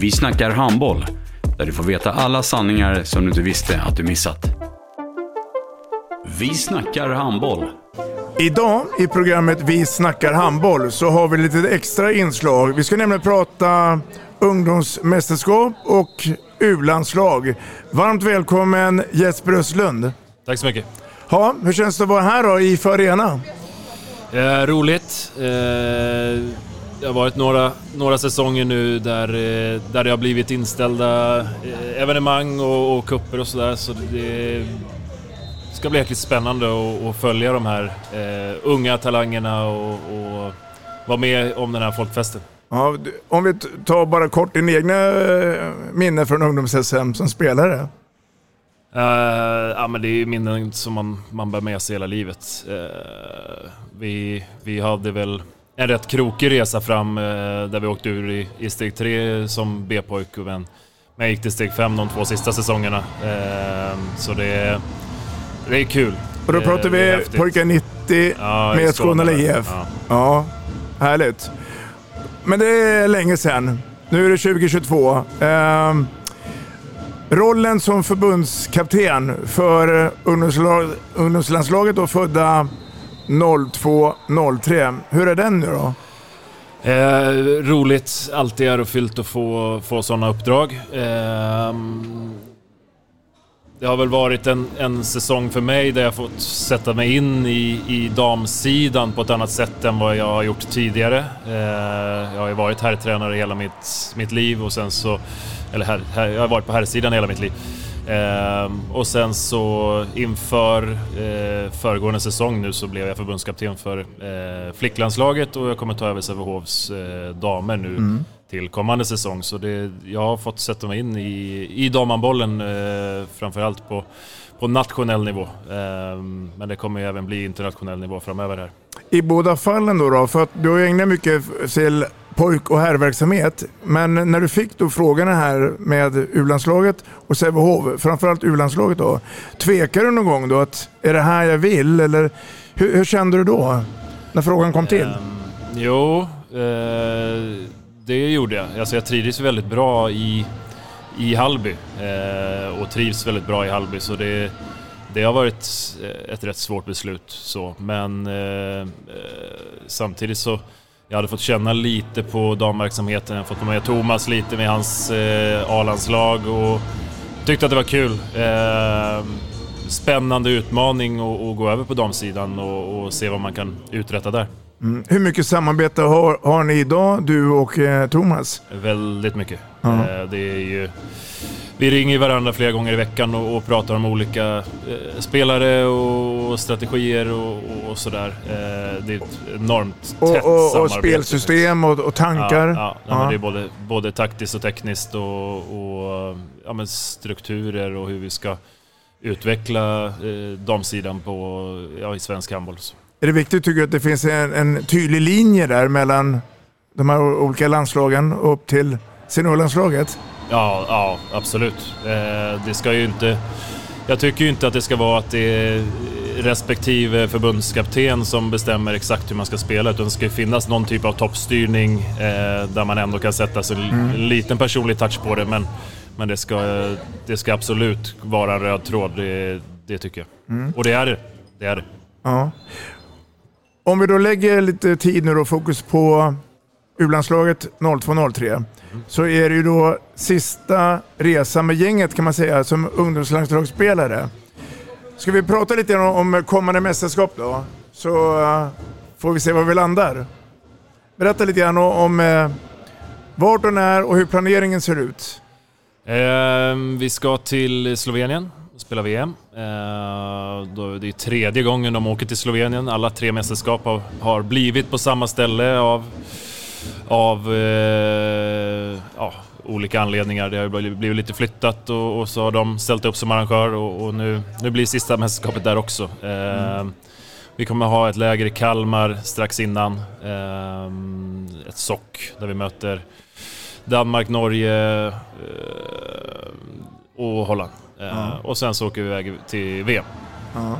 Vi snackar handboll, där du får veta alla sanningar som du inte visste att du missat. Vi snackar handboll. Idag i programmet Vi snackar handboll så har vi lite extra inslag. Vi ska nämligen prata ungdomsmästerskap och U-landslag. Varmt välkommen Jesper Östlund. Tack så mycket. Ja, hur känns det att vara här då i Arena? Eh, roligt. Eh, det har varit några, några säsonger nu där, eh, där det har blivit inställda eh, evenemang och, och kupper och sådär. Så det ska bli jäkligt spännande att, följa de här eh, unga talangerna och, och vara med om den här folkfesten. Ja, om vi tar bara kort din egna eh, minne från ungdoms-SM som spelare. Eh, ja, men det är minnen som man, man bär med sig hela livet. Eh, vi, vi hade väl en rätt krokig resa fram eh, där vi åkte ur i, i steg tre som B-pojk men, men jag gick till steg fem de två sista säsongerna. Eh, så det, det är kul. Och då pratar är vi pojkar 90 Ja, med Skåne. IF. Ja. Ja, härligt. Men det är länge sedan. Nu är det 2022. Ehm, rollen som förbundskapten för ungdomslandslaget och födda 02.03, Hur är den nu då? Eh, roligt, alltid ärofyllt att få, få sådana uppdrag. Eh, det har väl varit en, en säsong för mig där jag fått sätta mig in i, i damsidan på ett annat sätt än vad jag har gjort tidigare. Eh, jag har ju varit herrtränare hela mitt, mitt liv och sen så... Eller här, här, jag har varit på herrsidan hela mitt liv. Ehm, och sen så inför eh, föregående säsong nu så blev jag förbundskapten för eh, flicklandslaget och jag kommer ta över Sävehofs eh, damer nu till kommande säsong. Så det, jag har fått sätta mig in i, i damhandbollen eh, framförallt på, på nationell nivå. Ehm, men det kommer ju även bli internationell nivå framöver här. I båda fallen då, då för att du har ägnat mycket till pojk och herrverksamhet. Men när du fick då frågorna här med U-landslaget och Sävehof, framförallt U-landslaget då. Tvekade du någon gång då att är det här jag vill? Eller hur, hur kände du då? När frågan kom till? Um, jo, eh, det gjorde jag. Alltså jag trivdes väldigt bra i, i Hallby eh, och trivs väldigt bra i Hallby så det, det har varit ett rätt svårt beslut så. Men eh, eh samtidigt så jag hade fått känna lite på damverksamheten, jag hade fått med Thomas lite med hans eh, A-landslag och tyckte att det var kul. Eh, spännande utmaning att att gå över på damsidan och, och se vad man kan uträtta där. Mm. Hur mycket samarbete har, har ni idag, du och eh, Thomas? Väldigt mycket. Ja. Eh, Det är ju, vi ringer varandra flera gånger i veckan och, och pratar om olika eh, spelare och strategier och, och sådär. Eh, det är ett enormt tätt Och, och, samarbete. spelsystem och, tankar? Ja, ja, ja. Men det är både, både taktiskt och tekniskt och, ja, strukturer och hur vi ska utveckla eh, damsidan på, i svensk handboll. Är det viktigt tycker du att det finns en, en tydlig linje där mellan de här olika landslagen upp till seniorlandslaget? Ja, ja absolut. Eh, det ska ju inte... Jag tycker ju inte att det ska vara att det är respektive förbundskapten som bestämmer exakt hur man ska spela, utan det ska finnas någon typ av toppstyrning eh, där man ändå kan sätta sig en Mm. en liten personlig touch på det, men, men det, ska, det ska absolut vara en röd tråd, det, det tycker jag. Mm. Och det är det. Det är det. Ja. Om vi då lägger lite tid nu och fokus på U-landslaget 02-03 så är det ju då sista resan med gänget kan man säga som ungdomslandslagsspelare. Ska vi prata lite om om kommande mästerskap då? Så eh, får vi se var vi landar. Berätta lite grann om eh, vart och när och hur planeringen ser ut. Ehm, vi ska till Slovenien spela VM. Eh, det är tredje gången de åker till Slovenien. Alla tre mästerskap har, blivit på samma ställe av, av eh, ja, olika anledningar. Det har blivit lite flyttat och, och så har de ställt upp som arrangör och, och nu, nu blir sista mästerskapet där också. Mm. Vi kommer ha ett läger i Kalmar strax innan. Ett sock där vi möter Danmark, Norge och Holland. Eh, Ja. Och sen så åker vi iväg till VM. Ja.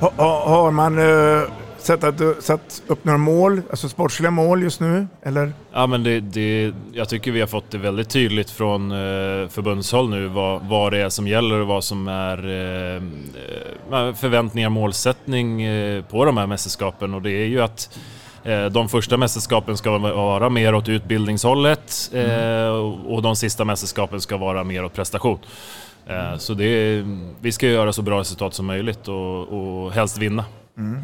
Ha, ha, har man eh, satt, att, satt upp några mål, alltså sportsliga mål just nu? Eller? Ja, men det, det, jag tycker vi har fått det väldigt tydligt från eh, förbundshåll nu vad, vad det är som gäller och vad som är eh, eh, förväntningar, målsättning eh, på de här mästerskapen. Och det är ju att eh, de första mästerskapen ska vara mer åt utbildningshållet eh, och de sista mästerskapen ska vara mer åt prestation. Eh, så det är, vi ska göra så bra resultat som möjligt och, och helst vinna. Mm.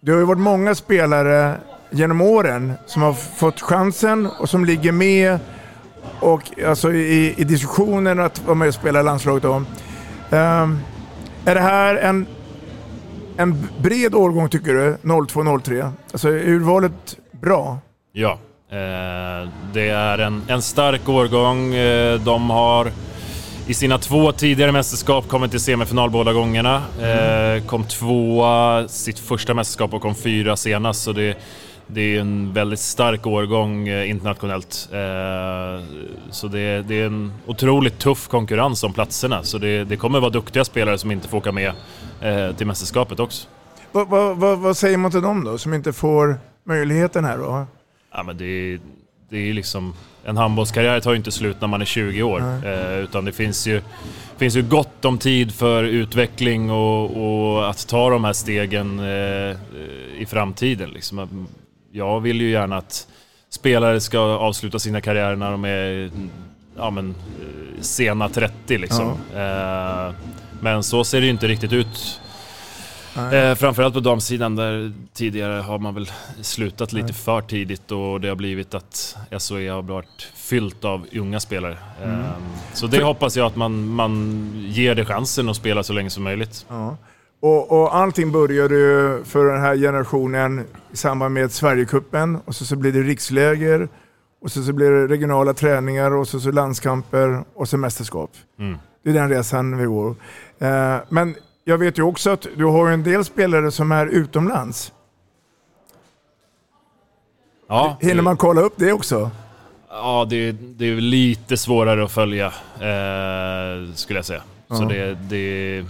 Det har ju varit många spelare genom åren som har fått chansen och som ligger med och, alltså, i, i diskussionen att vara med och spela i landslaget. Då. Ehm, är det här en, en bred årgång tycker du, 02-03? Alltså är urvalet bra? Ja, eh, det är en, en stark årgång. Eh, de har i sina två tidigare mästerskap kommit till semifinal båda gångerna. Eh, kom tvåa sitt första mästerskap och kom fyra senast. Så det, det är en väldigt stark årgång eh, internationellt. Eh, så det, är en otroligt tuff konkurrens om platserna. Så det, kommer vara duktiga spelare som inte får åka med eh, till mästerskapet också. Vad, vad, vad, säger man till dem då, som inte får möjligheten här då? Ja, men det, är- det är liksom... En handbollskarriär tar ju inte slut när man är 20 år. Eh, utan det finns ju, finns ju gott om tid för utveckling och, och att ta de här stegen i framtiden. Liksom. Jag vill ju gärna att spelare ska avsluta sina karriärer när de är ja, men, eh, sena 30. Liksom. Eh, men så ser det ju inte riktigt ut Eh, framförallt på damsidan där tidigare har man väl slutat lite för tidigt och det har blivit att SOE har varit fyllt av unga spelare. Mm. Eh, så det hoppas jag att man, man ger det chansen att spela så länge som möjligt. Ja. Och, och allting började ju för den här generationen i samband med Sverigecupen och så, så blir det riksläger och så, så blir det regionala träningar och så, så landskamper och så mästerskap. Mm. Det är den resan vi går. Eh, men jag vet ju också att du har en del spelare som är utomlands. Ja, Hinner man kolla upp det också? Ja, det, det är lite svårare att följa, eh, skulle jag säga. Så Ja. det... det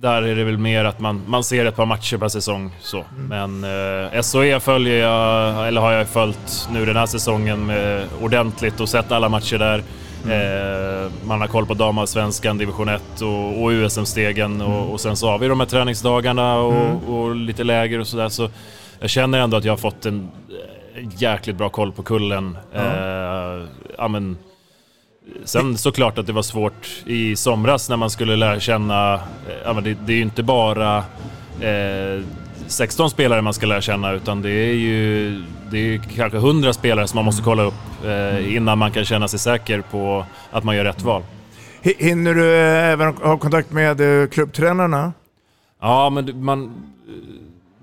där är det väl mer att man, man ser ett par matcher per säsong. Så. Men eh, SOE följer jag, eller har jag följt nu den här säsongen med, ordentligt och sett alla matcher där. Eh, man har koll på damallsvenskan, division 1 och, och USM-stegen och, och sen så har vi de här träningsdagarna och, och lite läger och sådär. Så jag känner ändå att jag har fått en eh, jäkligt bra koll på kullen. Eh, ja, men, Sen såklart att det var svårt i somras när man skulle lära känna, eh, det, det är ju inte bara eh, 16 spelare man ska lära känna utan det är ju det är kanske 100 spelare som man måste kolla upp eh, innan man kan känna sig säker på att man gör rätt val. Hi- Hinner du eh, även ha kontakt med eh, klubbtränarna? Ja, men man...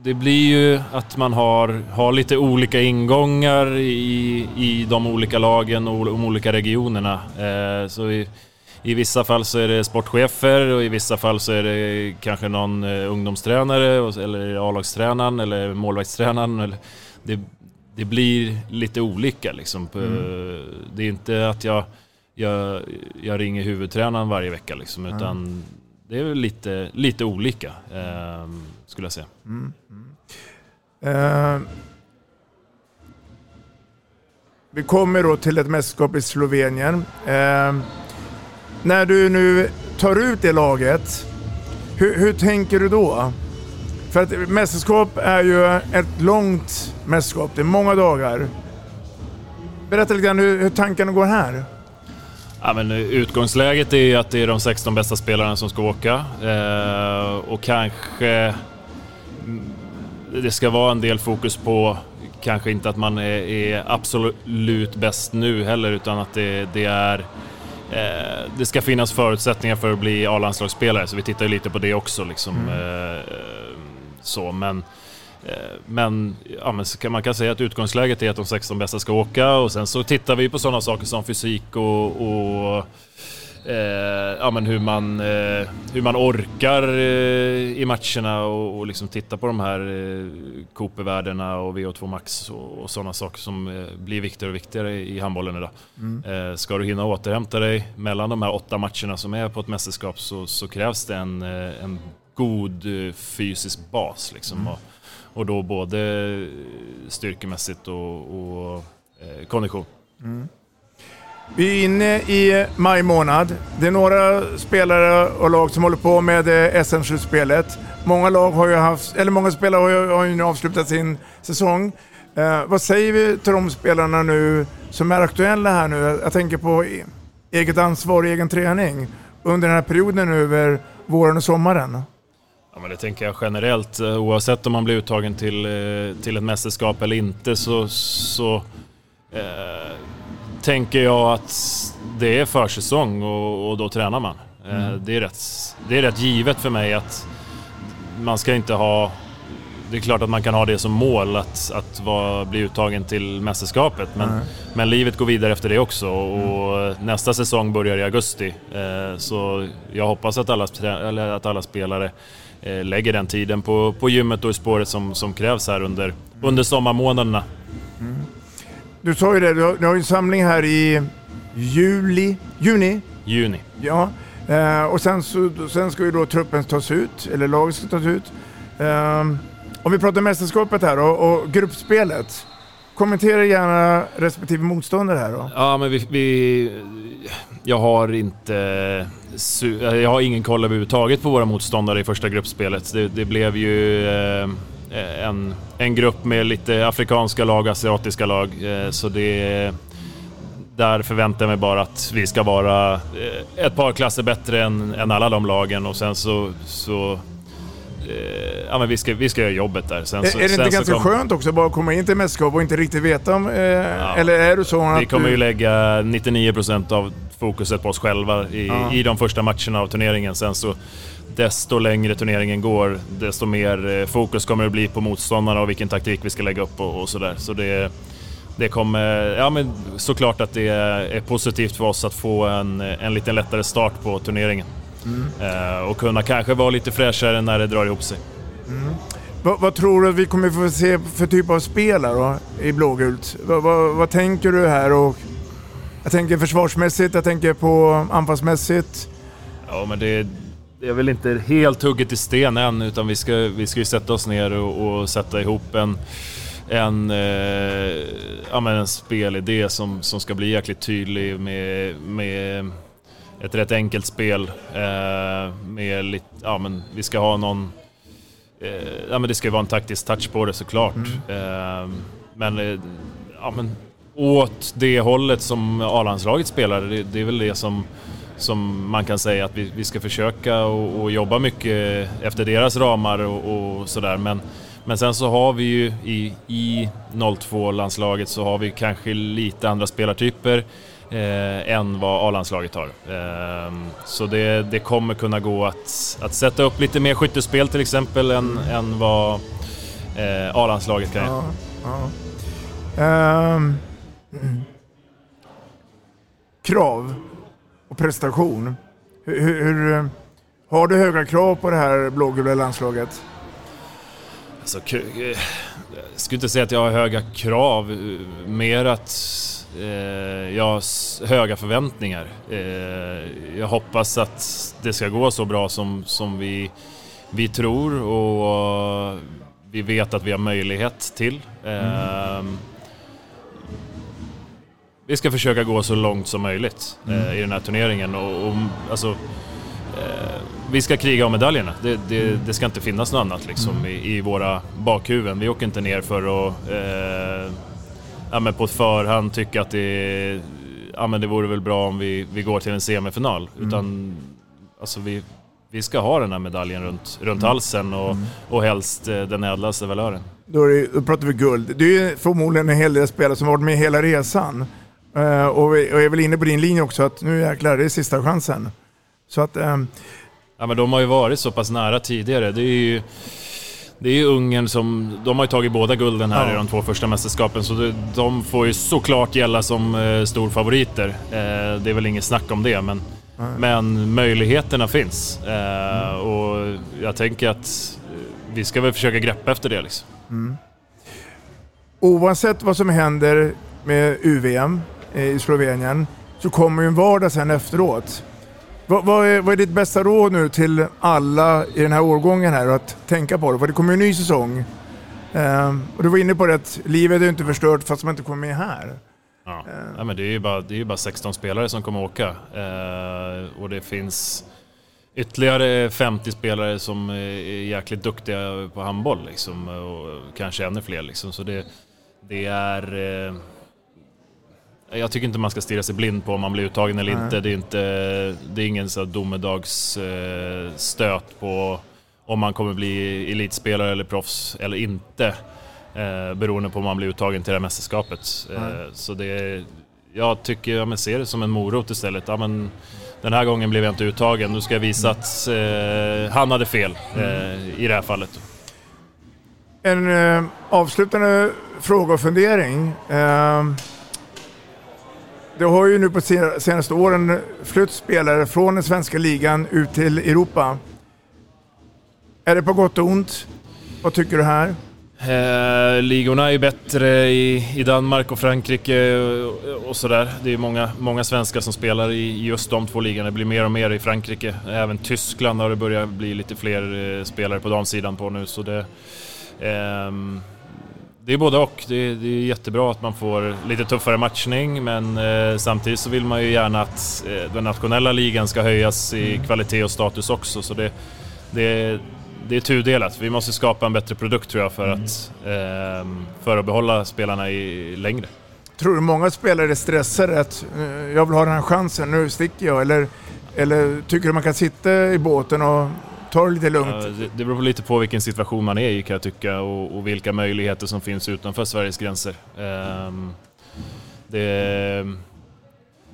Det blir ju att man har, har lite olika ingångar i, i de olika lagen och de olika regionerna. Eh, så i, i vissa fall så är det sportchefer och i vissa fall så är det kanske någon eh, ungdomstränare eller A-lagstränaren eller målvaktstränaren. Eller, det, det blir lite olika liksom. På- Det är inte att jag, jag, jag ringer huvudtränaren varje vecka liksom, utan det är lite, lite olika, eh, skulle jag säga. Mm. Eh, vi kommer då till ett mästerskap i Slovenien. Eh, när du nu tar ut det laget, hur, hur tänker du då? För att mästerskap är ju ett långt mästerskap, det är många dagar. Berätta lite grann hur, hur tankarna går här. Ja, men utgångsläget är ju att det är de 16 bästa spelarna som ska åka. Eh, och kanske mm, det ska vara en del fokus på kanske inte att man är, är absolut bäst nu heller utan att det, det är eh, det ska finnas förutsättningar för att bli A-landslagsspelare så vi tittar ju lite på det också. Liksom, mm. eh, så, men eh, men, ja, men man kan säga att utgångsläget är att de 16 bästa ska åka och sen så tittar vi på sådana saker som fysik och, och eh, ja, men hur, man, eh, hur man orkar eh, i matcherna och, och liksom titta på de här eh, Cooper-värdena och VO2 Max och, och sådana saker som eh, blir viktigare och viktigare i handbollen idag. Mm. Eh, ska du hinna återhämta dig mellan de här åtta matcherna som är på ett mästerskap så, så krävs det en, eh, en god fysisk bas. Liksom. Mm. Och, och då både styrkemässigt och, och kondition. Vi är inne i maj månad. Det är några spelare och lag som håller på med eh, SM-slutspelet. Många, lag har ju haft, eller många spelare har ju, har ju nu avslutat sin säsong. Eh, vad säger vi till de spelarna nu som är aktuella här nu? Jag tänker på e-, eget ansvar och egen träning under den här perioden nu över våren och sommaren. Ja, men det tänker jag generellt. Eh, oavsett om man blir uttagen till, eh, till ett mästerskap eller inte så, så eh, tänker jag att det är försäsong och, och då tränar man. Eh, mm. Det, är rätt, det är rätt givet för mig att man ska inte ha... Det är klart att man kan ha det som mål att, att vara, bli uttagen till mästerskapet men, mm. men livet går vidare efter det också och mm. nästa säsong börjar i augusti. Eh, så jag hoppas att alla, att alla spelare eh, lägger den tiden på, på gymmet och i spåret som, som krävs här under, under sommarmånaderna. Mm. Du sa ju det, du har, du har en samling här i juli, juni? Juni. Ja, eh, och sen, så, sen ska ju då truppen tas ut, eller laget ska tas ut. Eh, om vi pratar mästerskapet här och, och gruppspelet. Kommentera gärna respektive motståndare här då. Ja, men vi, vi, jag har inte... Jag har ingen koll överhuvudtaget på våra motståndare i första gruppspelet. Det, det blev ju... Eh, Eh, en, en grupp med lite afrikanska lag, asiatiska lag. Eh, så det där förväntar jag mig bara att vi ska vara eh, ett par klasser bättre än, än alla de lagen och sen så, så ja, men vi, ska, vi ska göra jobbet där. Sen, är, är det inte ganska kom... skönt också bara att komma in till mästerskap och inte riktigt veta om... Eh, ja, eller är det så att... Vi kommer ju lägga 99% av fokuset på oss själva i, ja. i de första matcherna av turneringen. Sen så desto längre turneringen går, desto mer eh, fokus kommer det bli på motståndarna och vilken taktik vi ska lägga upp och, och sådär. Så det, det kommer, ja men såklart att det är positivt för oss att få en, en lite lättare start på turneringen. Mm. Eh, och kunna kanske vara lite fräschare när det drar ihop sig. Mm. Vad, vad, tror du att vi kommer få se för typ av spelare då, i blågult? Vad, vad, vad, tänker du här? Och, jag tänker försvarsmässigt, jag tänker på anfallsmässigt. Ja men det, det är väl inte helt hugget i sten än utan vi ska, vi ska ju sätta oss ner och, och sätta ihop en, en, eh, ja, men en spelidé som, som ska bli jäkligt tydlig med, med ett rätt enkelt spel. Eh, med lite, ja, men vi ska ha någon... Eh, ja, men det ska ju vara en taktisk touch på det såklart. Mm. Eh, men, ja, men åt det hållet som A-landslaget spelar, det, det är väl det som som man kan säga att vi, vi ska försöka och, och, jobba mycket efter deras ramar och, och sådär. Men, men sen så har vi ju i, i 02-landslaget så har vi kanske lite andra spelartyper eh, än vad A-landslaget har. Eh, så det, det kommer kunna gå att, att sätta upp lite mer skyttespel till exempel än, än vad eh, A-landslaget kan. Ja, ja. um, krav och prestation. Hur, hur, eh, har du höga krav på det här blågula landslaget? Alltså, jag skulle inte säga att jag har höga krav, mer att eh, jag har höga förväntningar. Eh, jag hoppas att det ska gå så bra som, som vi, vi tror och vi vet att vi har möjlighet till. Mm vi ska försöka gå så långt som möjligt mm. eh, i den här turneringen. Och, och alltså, eh, vi ska kriga om medaljerna. Det, det, det ska inte finnas något annat liksom, i, i våra bakhuvuden. Vi åker inte ner för att eh, ja, men på ett förhand tycka att det, ja, men det vore väl bra om vi, vi går till en semifinal. Mm. Utan alltså, vi, vi ska ha den här medaljen runt, runt halsen och, och helst eh, den ädlaste valören. Då, är det, då pratar vi guld. Det är förmodligen en hel del spelare som varit med hela resan. Eh, och, vi, och jag är väl inne på din linje också att nu jäklar, det är sista chansen. Så att, ehm, Ja, men de har ju varit så pass nära tidigare. Det är ju, det är ju Ungern som... De har ju tagit båda gulden här Ja. i de två första mästerskapen, så de får ju såklart gälla som eh, storfavoriter. Eh, det är väl inget snack om det, men, men möjligheterna finns. Eh, och jag tänker att eh, vi ska väl försöka greppa efter det liksom. oavsett vad som händer med UVM i Slovenien så kommer ju en vardag sen efteråt. Vad, vad, är, vad är ditt bästa råd nu till alla i den här årgången här att tänka på det? För det kommer ju en ny säsong. Ehm, och du var inne på det att livet är inte förstört fast man inte kommer med här. Ja. Ja, men det är ju bara, det är bara 16 spelare som kommer åka. Eh, och det finns ytterligare 50 spelare som är jäkligt duktiga på handboll. Liksom, och kanske ännu fler. Liksom. Så det, det är... Eh, jag tycker inte man ska stirra sig blind på om man blir uttagen eller Nej. inte. Det är, inte, det är ingen så domedagsstöt eh, på om man kommer bli elitspelare eller proffs eller inte. Eh, beroende på om man blir uttagen till det här mästerskapet. Eh, så det, jag tycker, ja, men ser det som en morot istället. Ja, men, den här gången blev jag inte uttagen, nu ska jag visa att eh, han hade fel eh, i det här fallet. En eh, avslutande fråga och fundering. Det har ju nu på senaste åren flytt spelare från den svenska ligan ut till Europa. Är det på gott och ont? Vad tycker du här? Eh, ligorna är ju bättre i, i Danmark och Frankrike och, och sådär. Det är många, många svenskar som spelar i just de två ligorna. Det blir mer och mer i Frankrike. Även Tyskland har det börjat bli lite fler eh, spelare på damsidan på nu. Så det, eh, det är både och. Det, är- det är jättebra att man får lite tuffare matchning men eh, samtidigt så vill man ju gärna att eh, den nationella ligan ska höjas i kvalitet och status också. Så det, det, det är tudelat. Vi måste skapa en bättre produkt tror jag för, att, ehm, för att behålla spelarna i längre. Tror du många spelare är stressade att eh, jag vill ha den här chansen, nu sticker jag? Eller, eller tycker du man kan sitta i båten och ta det lite lugnt? Det, det beror lite på vilken situation man är i kan jag tycka och, och vilka möjligheter som finns utanför Sveriges gränser. Ehm, det,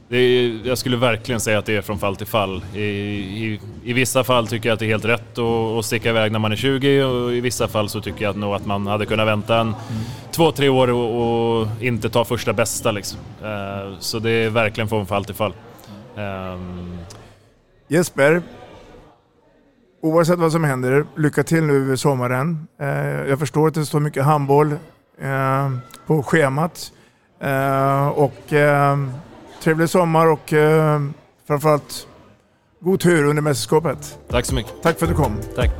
det, jag skulle verkligen säga att det är från fall till fall. I, i, I vissa fall tycker jag att det är helt rätt att, att sticka iväg när man är 20 och i vissa fall så tycker jag nog att man hade kunnat vänta en två, tre år och, och inte ta första bästa. Liksom. Ehm, så det är verkligen från fall till fall. Ehm, Jesper, oavsett vad som händer, lycka till nu över sommaren. Eh, jag förstår att det står mycket handboll eh, på schemat. Eh, och eh, trevlig sommar och eh, framförallt god tur under mästerskapet. tack så mycket. Tack för att du kom. Tack.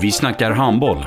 Vi snackar handboll,